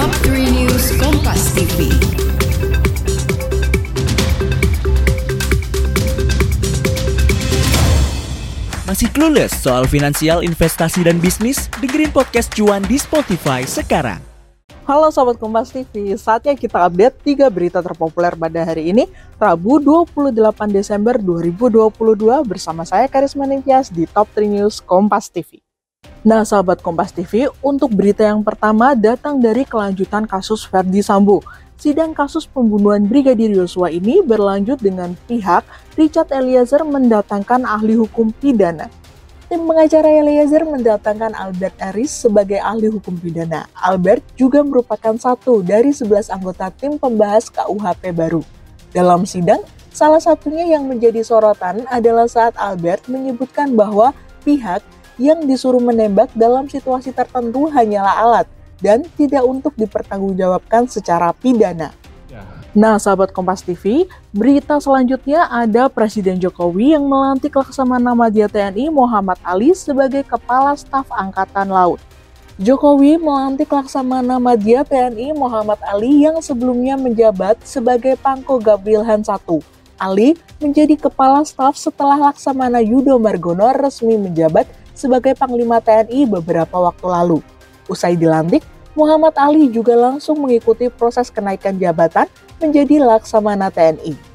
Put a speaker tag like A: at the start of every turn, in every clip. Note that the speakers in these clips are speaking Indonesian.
A: News Kompas TV.
B: Masih clueless soal finansial, investasi, dan bisnis? Dengerin podcast cuan di Spotify sekarang.
C: Halo Sobat Kompas TV, saatnya kita update 3 berita terpopuler pada hari ini, Rabu 28 Desember 2022 bersama saya Karisma Ningtyas di Top 3 News Kompas TV. Nah sahabat Kompas TV, untuk berita yang pertama datang dari kelanjutan kasus Verdi Sambo. Sidang kasus pembunuhan Brigadir Yosua ini berlanjut dengan pihak Richard Eliezer mendatangkan ahli hukum pidana. Tim pengacara Eliezer mendatangkan Albert Aris sebagai ahli hukum pidana. Albert juga merupakan satu dari 11 anggota tim pembahas KUHP baru. Dalam sidang, salah satunya yang menjadi sorotan adalah saat Albert menyebutkan bahwa pihak yang disuruh menembak dalam situasi tertentu hanyalah alat – dan tidak untuk dipertanggungjawabkan secara pidana. Ya. Nah, sahabat Kompas TV, berita selanjutnya ada Presiden Jokowi yang melantik Laksamana Madya TNI Muhammad Ali sebagai Kepala Staf Angkatan Laut. Jokowi melantik Laksamana Madya TNI Muhammad Ali yang sebelumnya menjabat sebagai Pangko Gabriel 1. Ali menjadi Kepala Staf setelah Laksamana Yudo Margono resmi menjabat sebagai Panglima TNI beberapa waktu lalu. Usai dilantik, Muhammad Ali juga langsung mengikuti proses kenaikan jabatan menjadi Laksamana TNI.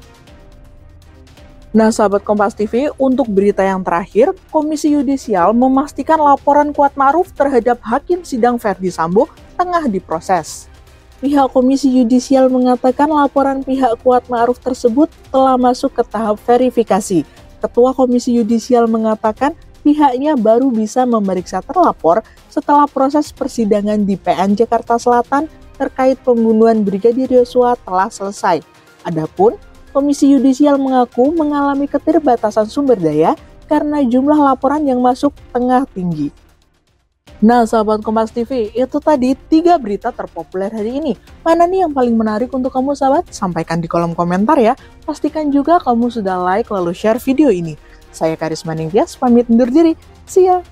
C: Nah, sahabat Kompas TV, untuk berita yang terakhir, Komisi Yudisial memastikan laporan Kuat Maruf terhadap Hakim Sidang Verdi Sambo tengah diproses. Pihak Komisi Yudisial mengatakan laporan pihak Kuat Maruf tersebut telah masuk ke tahap verifikasi. Ketua Komisi Yudisial mengatakan pihaknya baru bisa memeriksa terlapor setelah proses persidangan di PN Jakarta Selatan terkait pembunuhan Brigadir Yosua telah selesai. Adapun Komisi Yudisial mengaku mengalami keterbatasan sumber daya karena jumlah laporan yang masuk tengah tinggi. Nah, sahabat Kompas TV, itu tadi tiga berita terpopuler hari ini. Mana nih yang paling menarik untuk kamu, sahabat? Sampaikan di kolom komentar ya. Pastikan juga kamu sudah like lalu share video ini. Saya Karisma Ningtyas, pamit undur diri. See ya!